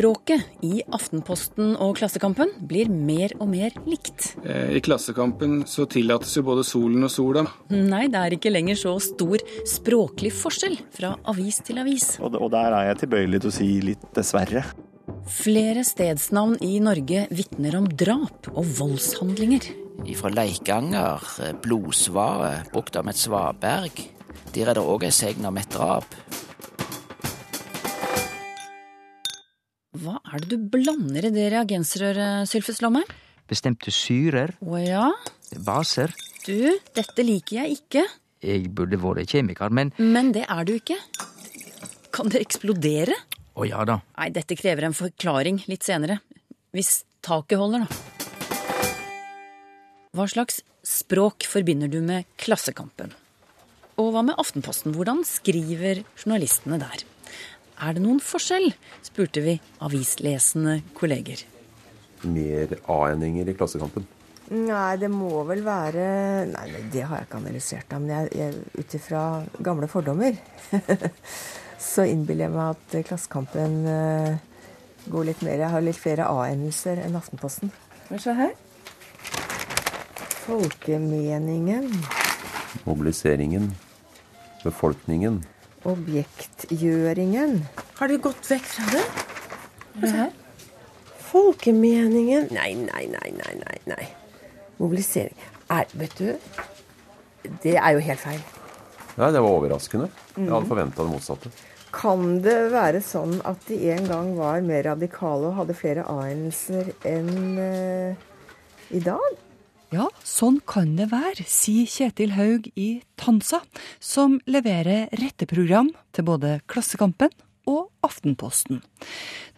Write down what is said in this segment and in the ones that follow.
Språket i Aftenposten og Klassekampen blir mer og mer likt. Eh, I Klassekampen så tillates jo både solen og sola. Nei, det er ikke lenger så stor språklig forskjell fra avis til avis. Og, der er jeg tilbøyelig til å si litt dessverre. Flere stedsnavn i Norge vitner om drap og voldshandlinger. Fra Leikanger, eh, Blodsvaret, bukta med et svaberg. Der er det òg ei segn om et drap. Hva er det du blander i det reagensrøret, Sylfus Lomheim? Bestemte syrer, Å ja, baser. du, dette liker jeg ikke. Jeg burde vært kjemiker, men Men det er du ikke. Kan det eksplodere? å ja da. Nei, dette krever en forklaring litt senere. Hvis taket holder, da. Hva slags språk forbinder du med Klassekampen? Og hva med Aftenposten? Hvordan skriver journalistene der? Er det noen forskjell? spurte vi avislesende kolleger. mer A-endinger i Klassekampen. Nei, det må vel være Nei, det har jeg ikke analysert, da. Men ut ifra gamle fordommer så innbiller jeg meg at Klassekampen eh, går litt mer Jeg har litt flere A-endelser enn Aftenposten. Vi se her. Folkemeningen. Mobiliseringen. Befolkningen. Objektgjøringen. Har de gått vekk fra det? Her. Folkemeningen Nei, nei, nei, nei, nei. nei. Mobilisering er, Vet du, det er jo helt feil. Nei, det var overraskende. Jeg hadde forventa det motsatte. Kan det være sånn at de en gang var mer radikale og hadde flere A-endelser enn uh, i dag? Ja, sånn kan det være, sier Kjetil Haug i Tansa, som leverer retteprogram til både Klassekampen og Aftenposten.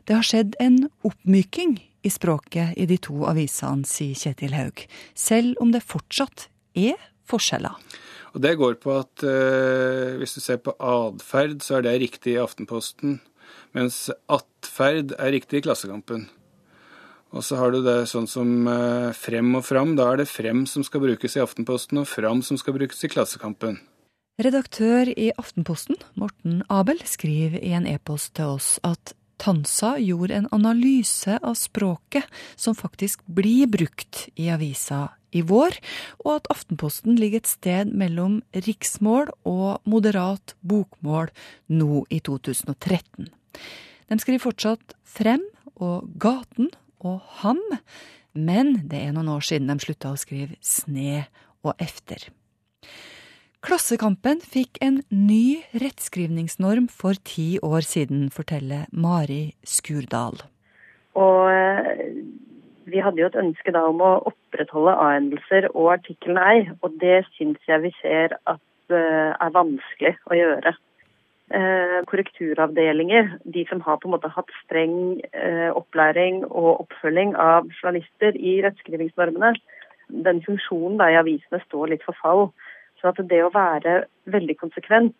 Det har skjedd en oppmyking i språket i de to avisene, sier Kjetil Haug, selv om det fortsatt er forskjeller. Og det går på at eh, hvis du ser på atferd, så er det riktig i Aftenposten, mens atferd er riktig i Klassekampen. Og så har du det sånn som eh, frem og fram. Da er det frem som skal brukes i Aftenposten, og fram som skal brukes i Klassekampen. Redaktør i Aftenposten, Morten Abel, skriver i en e-post til oss at Tansa gjorde en analyse av språket som faktisk blir brukt i avisa i vår, og at Aftenposten ligger et sted mellom riksmål og moderat bokmål nå i 2013. De skriver fortsatt Frem og Gaten og Ham, men det er noen år siden de slutta å skrive Sne og Efter. Klassekampen fikk en ny rettskrivningsnorm for ti år siden, forteller Mari Skurdal. Og eh, vi hadde jo et ønske da om å opprettholde A-endelser og artikkelen ei, og det syns jeg vi ser at eh, er vanskelig å gjøre. Eh, korrekturavdelinger, de som har på en måte hatt streng opplæring og oppfølging av journalister i rettskrivingsnormene, den funksjonen da i avisene står litt for fall. Så at det å være veldig konsekvent,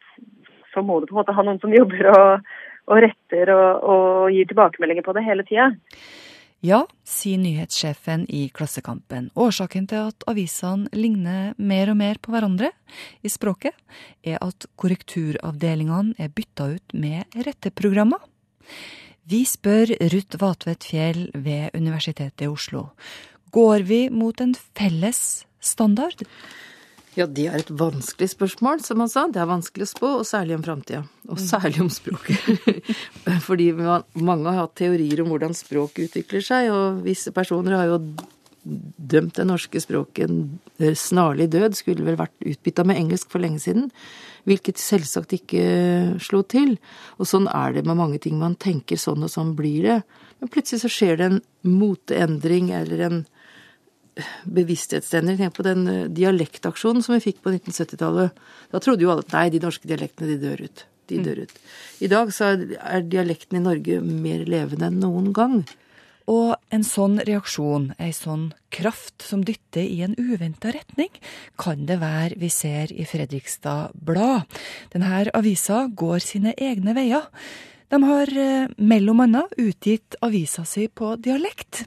så må du på en måte ha noen som jobber og, og retter og, og gir tilbakemeldinger på det hele tida. Ja, sier nyhetssjefen i Klassekampen. Årsaken til at avisene ligner mer og mer på hverandre i språket, er at korrekturavdelingene er bytta ut med retteprogrammer. Vi spør Ruth Vatvedt Fjell ved Universitetet i Oslo. Går vi mot en felles standard? Ja, det er et vanskelig spørsmål, som han sa. Det er vanskelig å spå, og særlig om framtida. Og særlig om språket. Fordi mange har hatt teorier om hvordan språk utvikler seg, og visse personer har jo dømt det norske språket en snarlig død, skulle vel vært utbytta med engelsk for lenge siden. Hvilket selvsagt ikke slo til. Og sånn er det med mange ting. Man tenker sånn og sånn blir det. Men plutselig så skjer det en moteendring eller en bevissthetsendring. Tenk på den dialektaksjonen som vi fikk på 1970-tallet. Da trodde jo alle at nei, de norske dialektene de dør ut. De dør ut. I dag så er dialekten i Norge mer levende enn noen gang. Og en sånn reaksjon, ei sånn kraft som dytter i en uventa retning, kan det være vi ser i Fredrikstad Blad. Denne avisa går sine egne veier. De har eh, mellom annet utgitt avisa si på dialekt.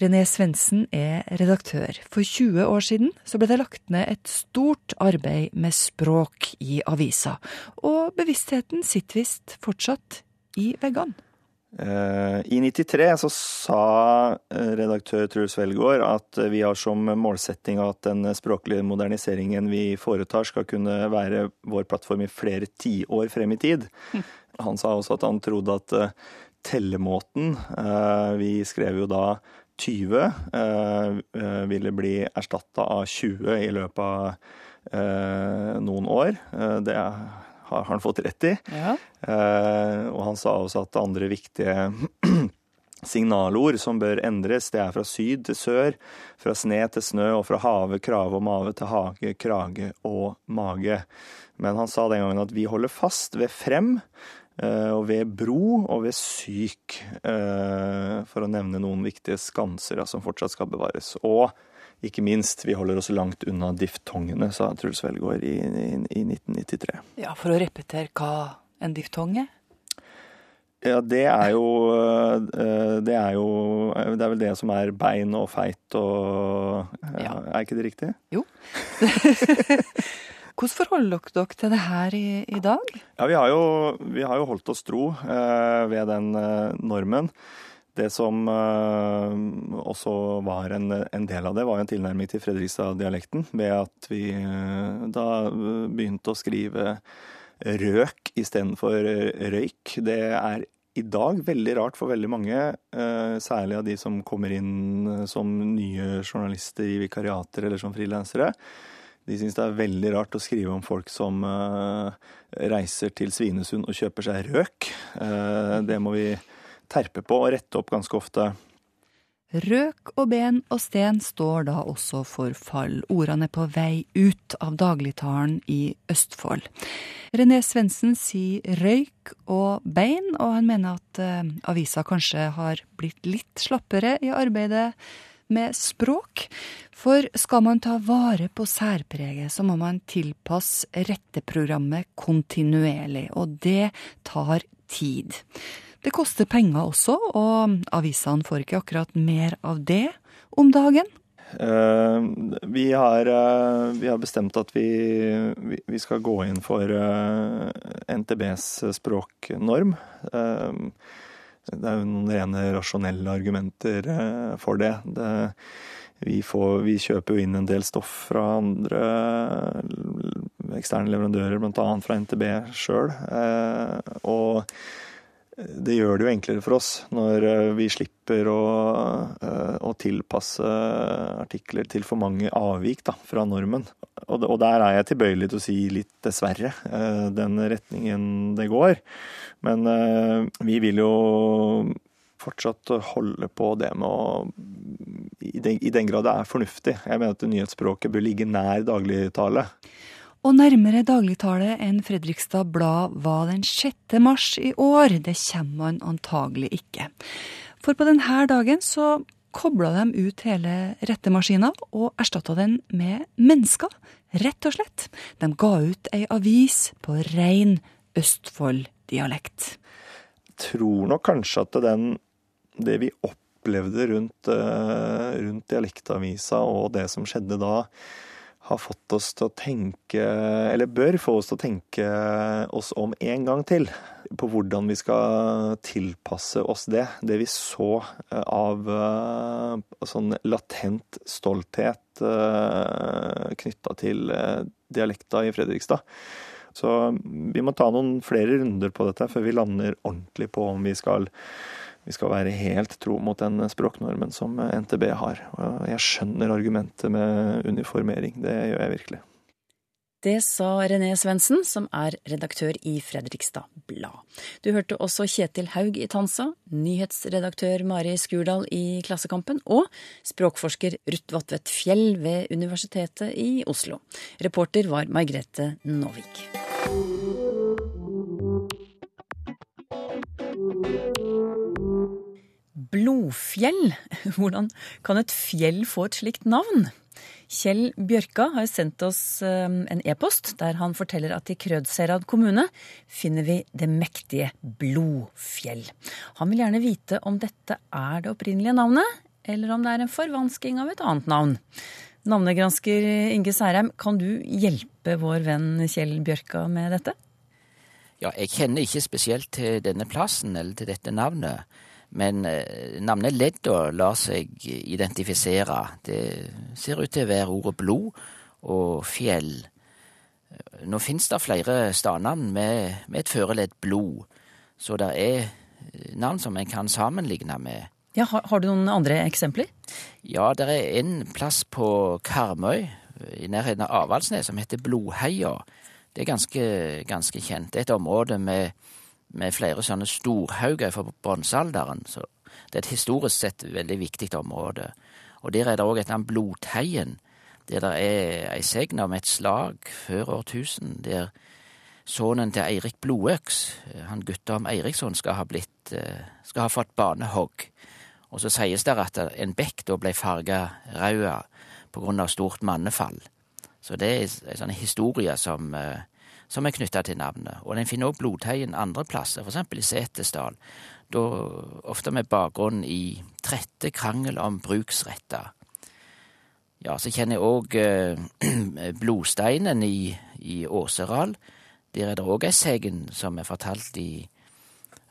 René Svendsen er redaktør. For 20 år siden så ble det lagt ned et stort arbeid med språk i avisa, og bevisstheten sitter visst fortsatt i veggene. Eh, I 93 så sa eh, redaktør Truls Velgaard at vi har som målsetting at den språklige moderniseringen vi foretar skal kunne være vår plattform i flere tiår frem i tid. Han sa også at han trodde at tellemåten Vi skrev jo da 20 ville bli erstatta av 20 i løpet av noen år. Det har han fått rett i. Ja. Og han sa også at andre viktige signalord som bør endres, det er fra syd til sør, fra sne til snø og fra have, krave og mave til hage, krage og mage. Men han sa den gangen at vi holder fast ved frem, og ved bro og ved syk, for å nevne noen viktige skanser som fortsatt skal bevares. Og ikke minst, vi holder oss langt unna diftongene, sa Truls Velgaard i, i, i 1993. Ja, For å repetere hva en diftong er? Ja, det er jo Det er jo Det er vel det som er bein og feit og ja. Er ikke det riktig? Jo. Hvordan forholder dere til det her i, i dag? Ja, vi har, jo, vi har jo holdt oss tro eh, ved den eh, normen. Det som eh, også var en, en, del av det, var en tilnærming til Fredrikstad-dialekten. Ved at vi da begynte å skrive røk istedenfor røyk. Det er i dag veldig rart for veldig mange, særlig av de som kommer inn som nye journalister i vikariater eller som frilansere. De syns det er veldig rart å skrive om folk som uh, reiser til Svinesund og kjøper seg røk. Uh, det må vi terpe på og rette opp ganske ofte. Røk og ben og sten står da også for fall. Ordene er på vei ut av dagligtalen i Østfold. René Svendsen sier røyk og bein, og han mener at uh, avisa kanskje har blitt litt slappere i arbeidet med språk. For skal man ta vare på særpreget, så må man tilpasse retteprogrammet kontinuerlig, og det tar tid. Det koster penger også, og avisene får ikke akkurat mer av det om dagen. Uh, vi, har, uh, vi, har, bestemt at vi, vi, vi skal gå inn for uh, NTBs språknorm. Det er jo noen rene rasjonelle argumenter for det. det vi, får, vi, kjøper jo inn en del stoff fra andre eksterne leverandører, bl.a. fra NTB sjøl. Og det gjør det jo enklere for oss når vi slipper å, å tilpasse artikler til for mange avvik da, fra normen. Og, der er jeg tilbøyelig til å si litt dessverre, den retningen det går. Men vi vil jo fortsatt holde på det med å i den, den grad det er fornuftig. Jeg mener at nyhetsspråket bør ligge nær dagligtale. Og nærmere dagligtale enn Fredrikstad Blad var den 6. mars i år. Det kommer man antagelig ikke. For på denne dagen så kobla de ut hele rettemaskina og erstatta den med mennesker, rett og slett. De ga ut ei avis på rein Østfold-dialekt. Tror nok kanskje at den, det vi opplevde rundt, rundt dialektavisa og det som skjedde da, har fått oss til å tenke, eller bør få oss til å tenke oss om en gang til på hvordan vi skal tilpasse oss det. Det vi så av sånn latent stolthet knytta til dialekta i Fredrikstad. Så vi må ta noen flere runder på dette før vi lander ordentlig på om vi skal vi skal være helt tro mot den språknormen som NTB har. Jeg skjønner argumentet med uniformering, det gjør jeg virkelig. Det sa René Svendsen, som er redaktør i Fredrikstad Blad. Du hørte også Kjetil Haug i Tansa, nyhetsredaktør Mari Skurdal i Klassekampen og språkforsker Ruth Vatvedt Fjell ved Universitetet i Oslo. Reporter var Margrethe Nåvik. Blodfjell. Hvordan kan et fjell få et slikt navn? Kjell Bjørka har sendt oss eh, en e-post der han forteller at i Krødsherad kommune finner vi det mektige Blodfjell. Han vil gjerne vite om dette er det opprinnelige navnet, eller om det er en forvansking av et annet navn. Navnegransker Inge Særheim, kan du hjelpe vår venn Kjell Bjørka med dette? Ja, jeg kjenner ikke spesielt til denne plassen eller til dette navnet. Men eh, navnet Ledda lar seg identifisere. Det ser ut til å være ordet blod og fjell. Nå finnes det flere stadnavn med, med et føreledd blod, så det er navn som en kan sammenligne med. Ja, har, har, du noen andre eksempler? Ja, det er en plass på Karmøy i nærheten av Avaldsnes som heter Blodheia. Det er ganske, ganske kjent. Det er et område med med flere sånne storhauger fra bronsealderen. Så det er et historisk sett veldig viktig område. Og der er det òg et navn Blodteien, der det er ei segn om et slag før årtusen, der sønnen til Eirik Blodøks, han Guttorm Eiriksson, skal ha blitt eh, skal ha fått banehogg. Og så sies det at en bekk da ble farga rød på grunn av stort mannefall. Så det er ei sånn historie som eh, som er knytta til navnet. Og den finner òg blodteien andre plasser, f.eks. i Setesdal, da ofte med bakgrunn i trette krangel om bruksretter. Ja, så kjenner jeg òg eh, blodsteinen i, i Åseral. Der er det òg ei segn som er fortalt i,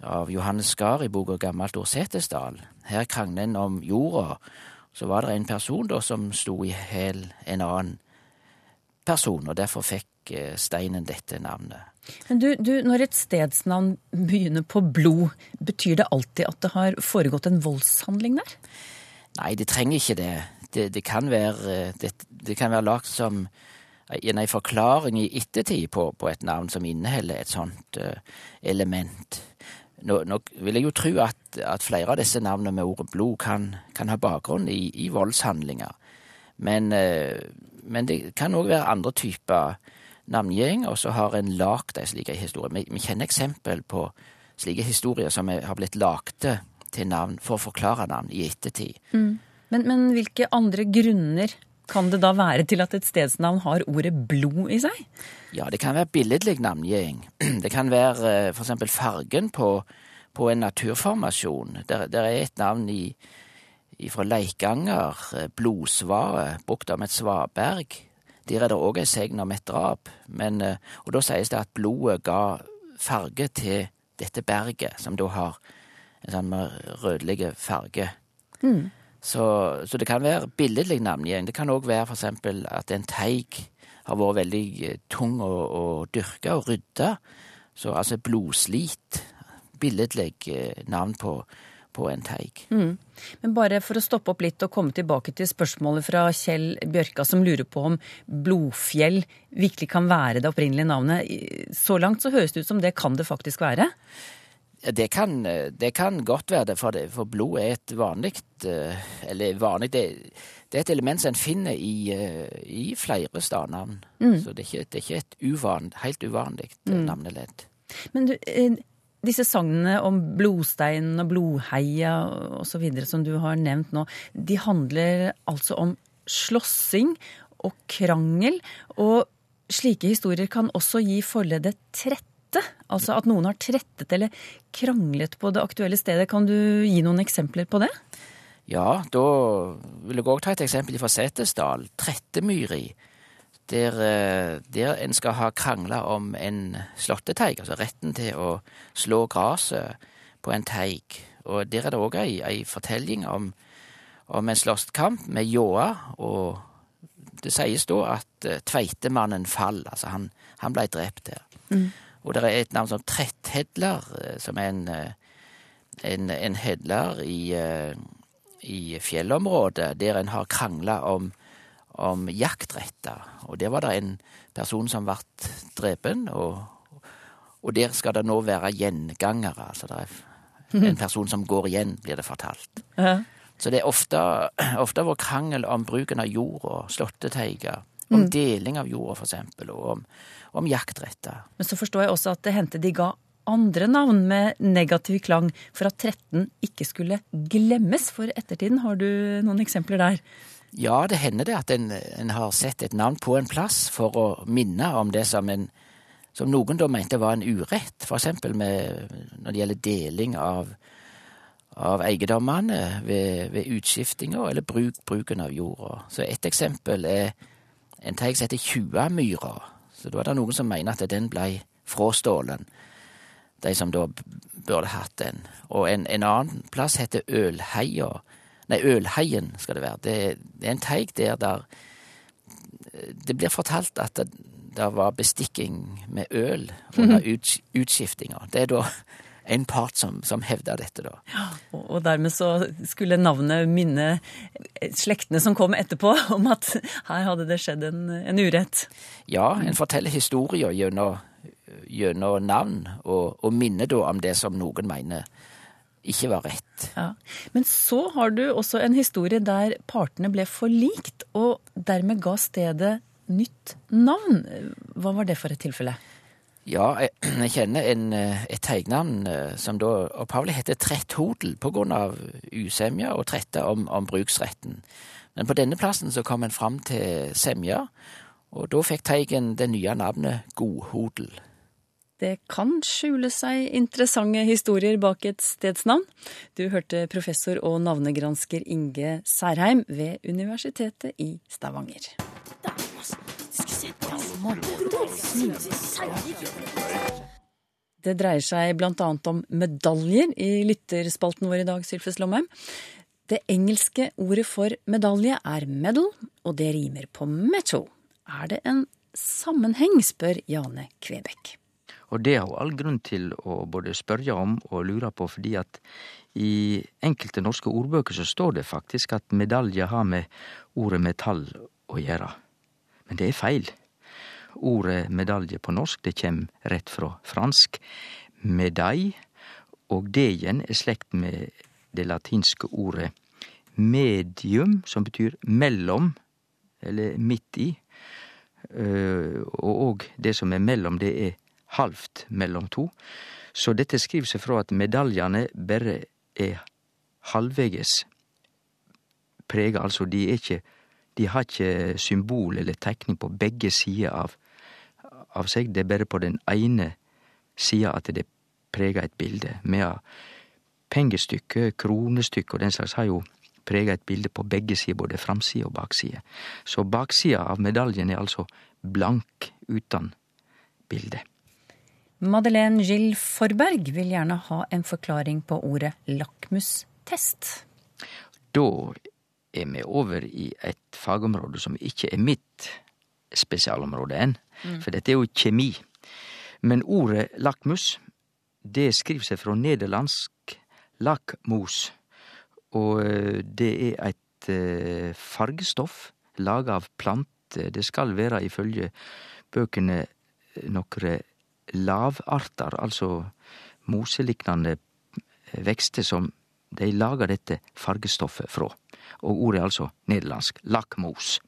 av Johannes Skar i boka Gammalt ord Setesdal. Her krangler en om jorda. Så var det en person da som sto i hæl en annen person, og derfor fikk Eh, steinen dette navnet. Men du, du, når et stedsnavn begynner på blod, betyr det alltid at det har foregått en voldshandling der? Nei, det trenger ikke det. Det, det kan være, eh, det, det kan være lagt som en forklaring i ettertid på, på, et navn som inneholder et sånt uh, element. Nå, nå, vil jeg jo tro at, at, flere av disse navnene med ordet blod kan, kan ha bakgrunn i, i voldshandlinger. Men, men, det kan òg være andre typer navngjeng, og så har en lagd ei slik historie. Vi, vi, kjenner eksempel på slike historier som har blitt lagde til navn for å forklare navn i ettertid. Mm. Men, men, hvilke andre grunner kan det da være til at et stedsnavn har ordet blod i seg? Ja, det kan være billedlig navngjeng. Det kan være f.eks. for eksempel fargen på, på en naturformasjon. Der, der, er et navn i, fra Leikanger, eh, blodsvaret, brukt med et svaberg. Der er det òg ei segn om et drap, men, eh, og da sies det at blodet ga farge til dette berget, som da har en sånn rødlig farge. Mm. Så, så, det kan være billedlig navngjeng. Det kan òg være eksempel at en teig har vært veldig eh, tung å, å dyrke og rydde. Så altså blodslit. Billedlig navn på, på en teig. Mm. Men bare for å stoppe opp litt og komme tilbake til spørsmålet fra Kjell Bjørka, som lurer på om Blodfjell virkelig kan være det opprinnelige navnet. Så langt så høres det ut som det kan det faktisk være? Det kan, det kan godt være det, for, det, for blod er et vanlig eh, Eller vanlig det, det, er et element som en finner i, eh, i flere stadnavn. Mm. Så det er ikke, er ikke et uvan, helt uvanlig mm. navneledd. Men du, eh, disse sagnene om blodsteinen og blodheia osv. som du har nevnt nå, de handler altså om slåssing og krangel. Og slike historier kan også gi forleddet trette. Altså at noen har trettet eller kranglet på det aktuelle stedet. Kan du gi noen eksempler på det? Ja, da vil jeg òg ta et eksempel fra Setesdal. Trettemyri der, eh, der en skal ha krangla om en slåtteteig, altså retten til å slå gresset på en teig. Og der er det òg ei, ei, fortelling om, om en slåsskamp med ljåa, og det sies da at uh, Tveitemannen fall, altså han, han blei drept der. Mm. Og det er et navn som Tretthedler, uh, som er en, en, en hedler i, i fjellområdet, der en har krangla om om jaktretter. Og der var det en person som ble drepen, og, og, der skal det nå være gjengangere. Altså det er en person som går igjen, blir det fortalt. Ja. Så det er ofte, ofte vår krangel om bruken av jord og slåtteteiger. Om mm. deling av jorda, eksempel, og om, om jaktretter. Men så forstår jeg også at det hendte de ga andre navn med negativ klang for at 13 ikke skulle glemmes for ettertiden. Har du noen eksempler der? Ja, det hender det at en, en har sett et navn på en plass for å minne om det som, en, som noen da mente var en urett, for eksempel når det gjelder deling av, av eiendommene ved, ved utskiftinger eller bruk, bruken av jorda. Så et eksempel er en teig som heter Tjuamyra. Så da er det noen som mener at den blei frastålen. De som da burde hatt den. Og en, en annen plass heter Ølheia. Nei, Ølheien skal det være. Det, det er en teig der der Det blir fortalt at det, det var bestikking med øl under ut, utskiftinga. Det er da en part som, som hevder dette, da. Og, og dermed så skulle navnet minne slektene som kom etterpå, om at her hadde det skjedd en, en urett. Ja, en forteller historier gjennom, gjennom navn, og, og minner da om det som noen mener ikke var rett. Ja. Men så har du også en historie der partene ble forlikt, og dermed ga stedet nytt navn. Hva var det for et tilfelle? Ja, jeg, jeg kjenner en, et tegnavn som da opphavlig heter Tretthodel av usemja og trette om, om, bruksretten. Men på denne plassen så kom en fram til semja, og da fikk teigen det nye navnet Godhodel. Det kan skjule seg interessante historier bak et stedsnavn. Du hørte professor og navnegransker Inge Særheim ved Universitetet i Stavanger. Det dreier seg annet om medaljer i lytterspalten vår i dag, Sylfes Lomheim. Det engelske ordet for medalje er medal, og det rimer på metal. Er det en sammenheng, spør Jane Kvebekk. Og det har hun all grunn til å både spørre om og lure på, fordi at i enkelte norske ordbøker så står det faktisk at medalje har med ordet metall å gjøre. Men det er feil. Ordet medalje på norsk det kjem rett fra fransk medaille, og det igjen er slekt med det latinske ordet medium, som betyr mellom, eller midt i. Og det som er mellom, det er halvt mellom to. Så dette skriver seg fra at medaljane bare er halvveges prega, altså de er ikke De har ikke symbol eller tegning på begge sider av, av seg, det er bare på den ene sida at det preger et bilde. Medan pengestykket, kronestykket og den slags har jo prega et bilde på begge sider, både framside og bakside. Så baksida av medaljen er altså blank, uten bilde. Madeleine Gill Forberg vil gjerne ha en forklaring på ordet lakmustest. Da er vi over i et fagområde som ikke er mitt spesialområde enn, mm. for dette er jo kjemi. Men ordet lakmus, det skriver seg fra nederlandsk lakmos, og det er et fargestoff laga av planter. Det skal være, ifølge bøkene, nokre lavarter, altså moseliknande vekster som de lager dette fargestoffet fra. Og ordet er altså nederlandsk lakmos.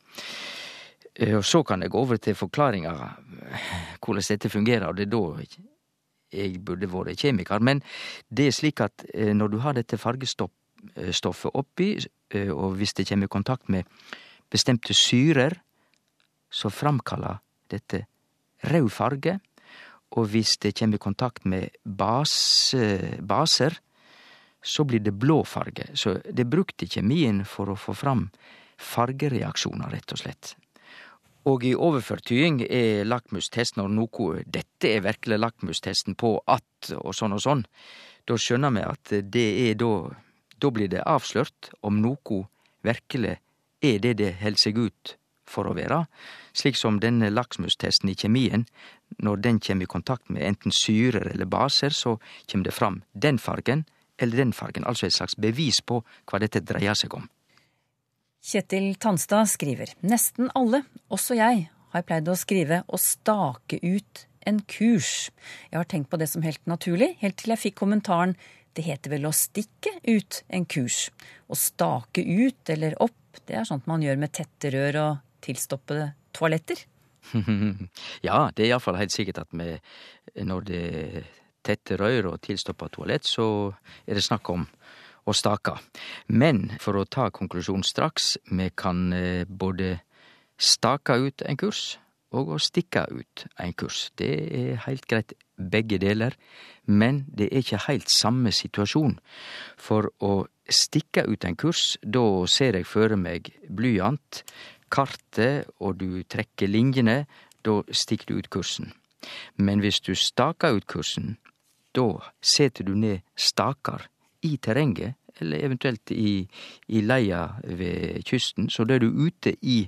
Og så kan jeg gå over til forklaringa hvordan dette fungerer, og det er da jeg burde vært kjemikar. Men det er slik at når du har dette fargestoffet oppi, og hvis det kommer i kontakt med bestemte syrer, så framkaller dette rød farge. Og hvis det kommer i kontakt med base, baser, så blir det blå farge. Så det brukte kjemien for å få fram fargereaksjoner, rett og slett. Og i overført tyding er lakmustest når noe Dette er virkelig lakmustesten på at og sånn og sånn. Da skjønner vi at det er da Da blir det avslørt om noe virkelig er det det held seg ut for å være, slik som denne lakmustesten i kjemien. Når den kjem i kontakt med enten syrer eller baser, så kjem det fram den fargen eller den fargen, altså et slags bevis på hva dette dreier seg om. Kjetil Tanstad skriver nesten alle, også jeg, har pleid å skrive å stake ut en kurs. Jeg har tenkt på det som helt naturlig, helt til jeg fikk kommentaren det heter vel å stikke ut en kurs. Å stake ut eller opp, det er sånt man gjør med tette rør og tilstoppede toaletter. ja, det er iallfall helt sikkert at vi, når det er tette røyr og tilstoppa toalett, så er det snakk om å stake. Men for å ta konklusjonen straks, vi kan eh, både stake ut en kurs og å stikke ut en kurs. Det er heilt greit begge deler, men det er ikke heilt samme situasjon. For å stikke ut en kurs, da ser jeg føre meg blyant, kartet, og du trekker linjene, da stikker du ut kursen. Men hvis du staker ut kursen, da setter du ned stakar i terrenget, eller eventuelt i, i leia ved kysten, så da er du ute i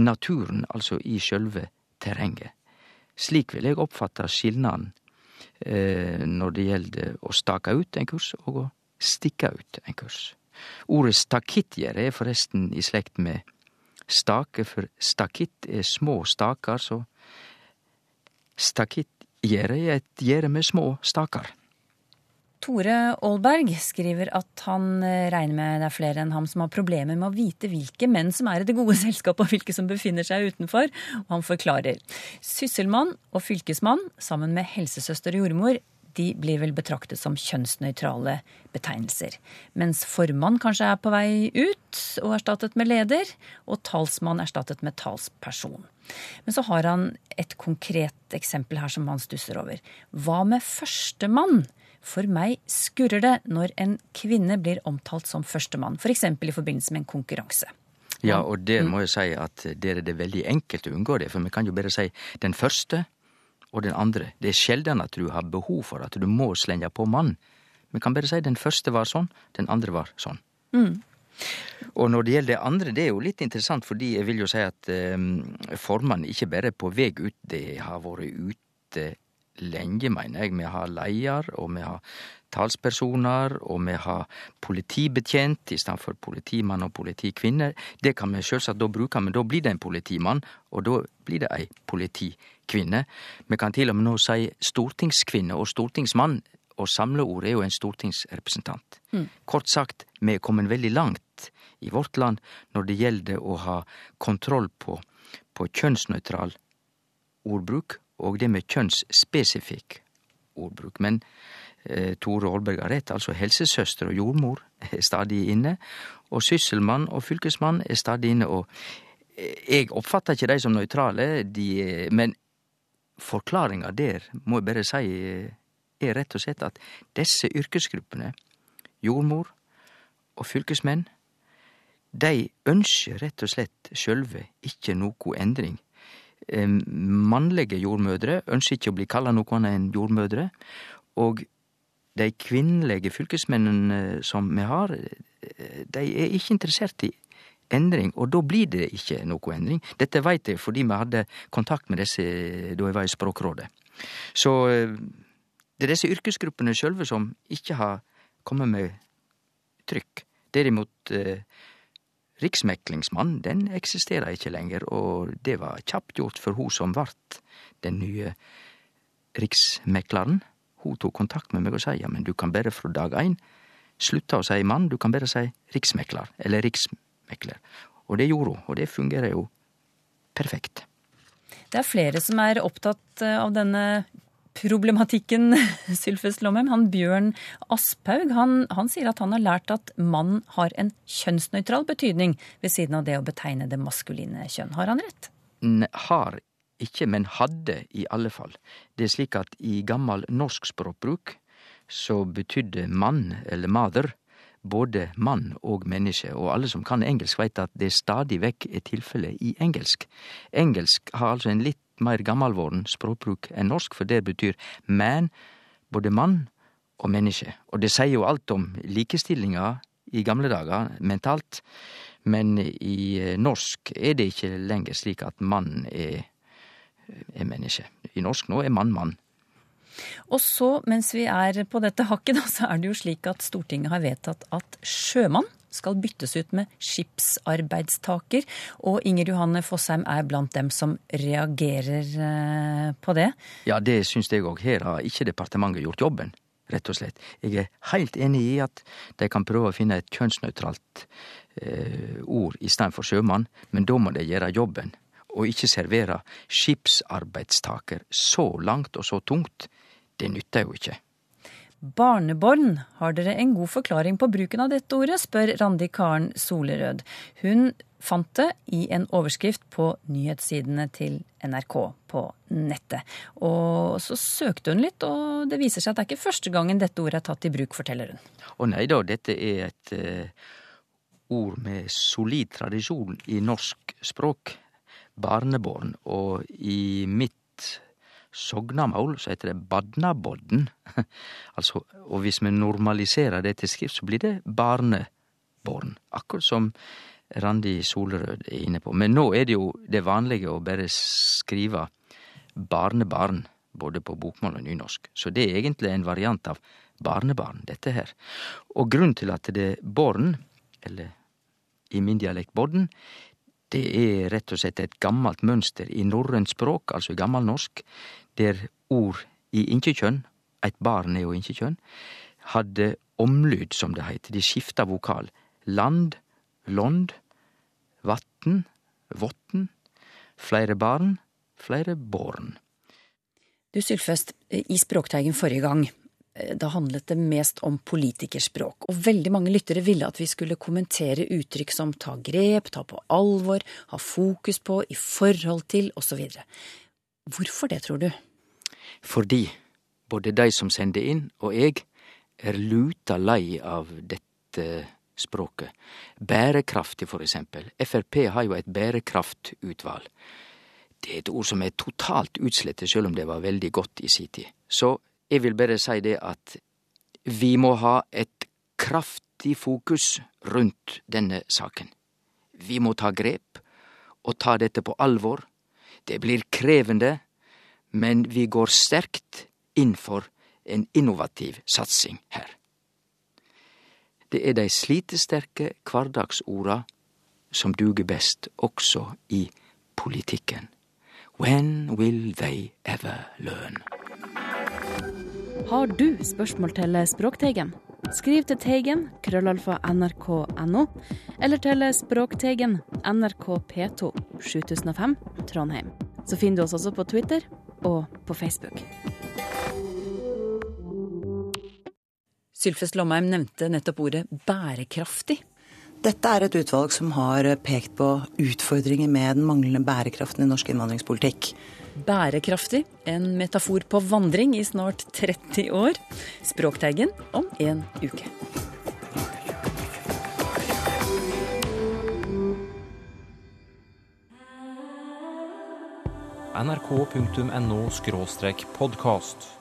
naturen, altså i sjølve terrenget. Slik vil jeg oppfatte skilnaden eh, når det gjelder å stake ut en kurs og å stikke ut en kurs. Ordet stakittgjerde er forresten i slekt med stake, for stakitt er små stakar, så stakittgjerde er et gjerde med små stakar. Tore Aalberg skriver at han eh, regner med det er flere enn ham som har problemer med å vite hvilke menn som er i det gode selskapet og hvilke som befinner seg utenfor, og han forklarer. Sysselmann og fylkesmann, sammen med helsesøster og jordmor, de blir vel betraktet som kjønnsnøytrale betegnelser. Mens formann kanskje er på vei ut og erstattet med leder, og talsmann erstattet med talsperson. Men så har han et konkret eksempel her som han stusser over. Hva med førstemann? For meg skurrer det når en kvinne blir omtalt som førstemann, f.eks. For i forbindelse med en konkurranse. Ja, og det må jeg si at der er det veldig enkelt å unngå det, for vi kan jo bare si den første og den andre. Det er sjelden at du har behov for at du må slenge på mann. Vi kan bare si den første var sånn, den andre var sånn. Mm. Og når det gjelder det andre, det er jo litt interessant, fordi jeg vil jo si at um, formene ikke bare er på vei ut, det har vært ute lenge, mener jeg. Vi har leier, og vi har talspersoner, og vi har politibetjent i stedet for politimann og politikvinne. Det kan vi selvsagt da bruke, men da blir det en politimann, og da blir det ei politikvinne. Vi kan til og med nå si stortingskvinne og stortingsmann, og samleord er jo en stortingsrepresentant. Mm. Kort sagt, vi er kommet veldig langt i vårt land når det gjelder å ha kontroll på, på kjønnsnøytral ordbruk og det med kjønnsspesifikk ordbruk. Men eh, Tore Aalberg har rett, altså helsesøster og jordmor er stadig inne, og sysselmann og fylkesmann er stadig inne, og eh, jeg oppfatter ikke de som nøytrale, de, men forklaringa der, må jeg bare si, eh, er rett og slett at disse yrkesgruppene, jordmor og fylkesmenn, de ønsker rett og slett sjølve ikke noko endring Mannlege jordmødre ønsker ikke å bli kalla noe annet enn jordmødre. Og de kvinnelige fylkesmennene som vi har, de er ikke interessert i endring, og da blir det ikke noe endring. Dette veit jeg fordi vi hadde kontakt med disse da jeg var i Språkrådet. Så eh, det er disse yrkesgruppene sjølve som ikke har kommet med trykk. Derimot eh, Riksmeklingsmannen, den eksisterer ikke lenger, og det var kjapt gjort for hun som vart den nye riksmekleren. Hun tok kontakt med meg og sa ja, men du kan bare fra dag én slutte å si mann, du kan bare si riksmekler, eller riksmekler. Og det gjorde hun, og det fungerer jo perfekt. Det er flere som er opptatt av denne problematikken, Sylfest Lomheim. Han Bjørn Asphaug han, han, sier at han har lært at mann har en kjønnsnøytral betydning ved siden av det å betegne det maskuline kjønn. Har han rett? Har ikke, men hadde i alle fall. Det er slik at i gammel norsk språkbruk så betydde mann, eller mother, både mann og menneske, og alle som kan engelsk veit at det stadig vekk er tilfellet i engelsk. Engelsk har altså en litt meir gammalvoren språkbruk enn norsk, for det betyr man, både mann og menneske. Og det sier jo alt om likestillinga i gamle dager, mentalt, men i eh, norsk er det ikke lenger slik at mann er, er menneske. I norsk nå er mann mann. Og så, mens vi er på dette hakket, så er det jo slik at Stortinget har vedtatt at sjømann skal byttes ut med skipsarbeidstaker. Og Inger Johanne Fossheim er blant dem som reagerer eh, på det. Ja, det syns jeg òg. Her har ikke departementet gjort jobben, rett og slett. Jeg er helt enig i at de kan prøve å finne et kjønnsnøytralt eh, ord istedenfor sjømann, men da må de gjøre jobben. Og ikke servere skipsarbeidstaker så langt og så tungt det nytter jo ikke. Barneborn, har dere en god forklaring på bruken av dette ordet, spør Randi Karen Solerød. Hun fant det i en overskrift på nyhetssidene til NRK på nettet. Og så søkte hun litt, og det viser seg at det er ikke første gangen dette ordet er tatt i bruk, forteller hun. Å nei da, dette er et uh, ord med solid tradisjon i norsk språk. Barneborn. Og i mitt sognamål så heter det badnabodden. altså, og hvis vi normaliserer det til skrift, så blir det barneborn. Akkurat som Randi Solerød er inne på. Men nå er det jo det vanlige å bare skrive barnebarn, både på bokmål og nynorsk. Så det er egentlig en variant av barnebarn, dette her. Og grunnen til at det er born, eller i min dialekt bodden, det er rett og slett et gammalt mønster i norrønt språk, altså i gammelnorsk, der ord i inkjekjønn, eit barn er jo inkjekjønn, hadde omlyd, som det heiter. De skifta vokal. Land, lond, vatn, votten, flere barn, flere born. Du Sylfest, i Språkteigen forrige gang, da handlet det mest om politikerspråk, og veldig mange lyttere ville at vi skulle kommentere uttrykk som ta grep, ta på alvor, ha fokus på, i forhold til, osv. Hvorfor det, tror du? Fordi både de som sender inn, og jeg, er luta lei av dette språket. Bærekraftig, for eksempel. Frp har jo et bærekraftutvalg. Det er et ord som er totalt utslettet, selv om det var veldig godt i si tid. Så jeg vil bare si det at vi må ha et kraftig fokus rundt denne saken. Vi må ta grep og ta dette på alvor. Det blir krevende, men vi går sterkt inn for en innovativ satsing her. Det er de slitesterke hverdagsorda som duger best også i politikken. When will they ever learn? Har du spørsmål til Språkteigen? Skriv til Teigen, krøllalfa nrk.no, eller til Språkteigen, NRK P2, 7005, Trondheim. Så finner du oss også på Twitter og på Facebook. Sylfest Lomheim nevnte nettopp ordet bærekraftig. Dette er et utvalg som har pekt på utfordringer med den manglende bærekraften i norsk innvandringspolitikk. Bærekraftig, en metafor på vandring i snart 30 år. Språkteigen om en uke. nrk.no podkast.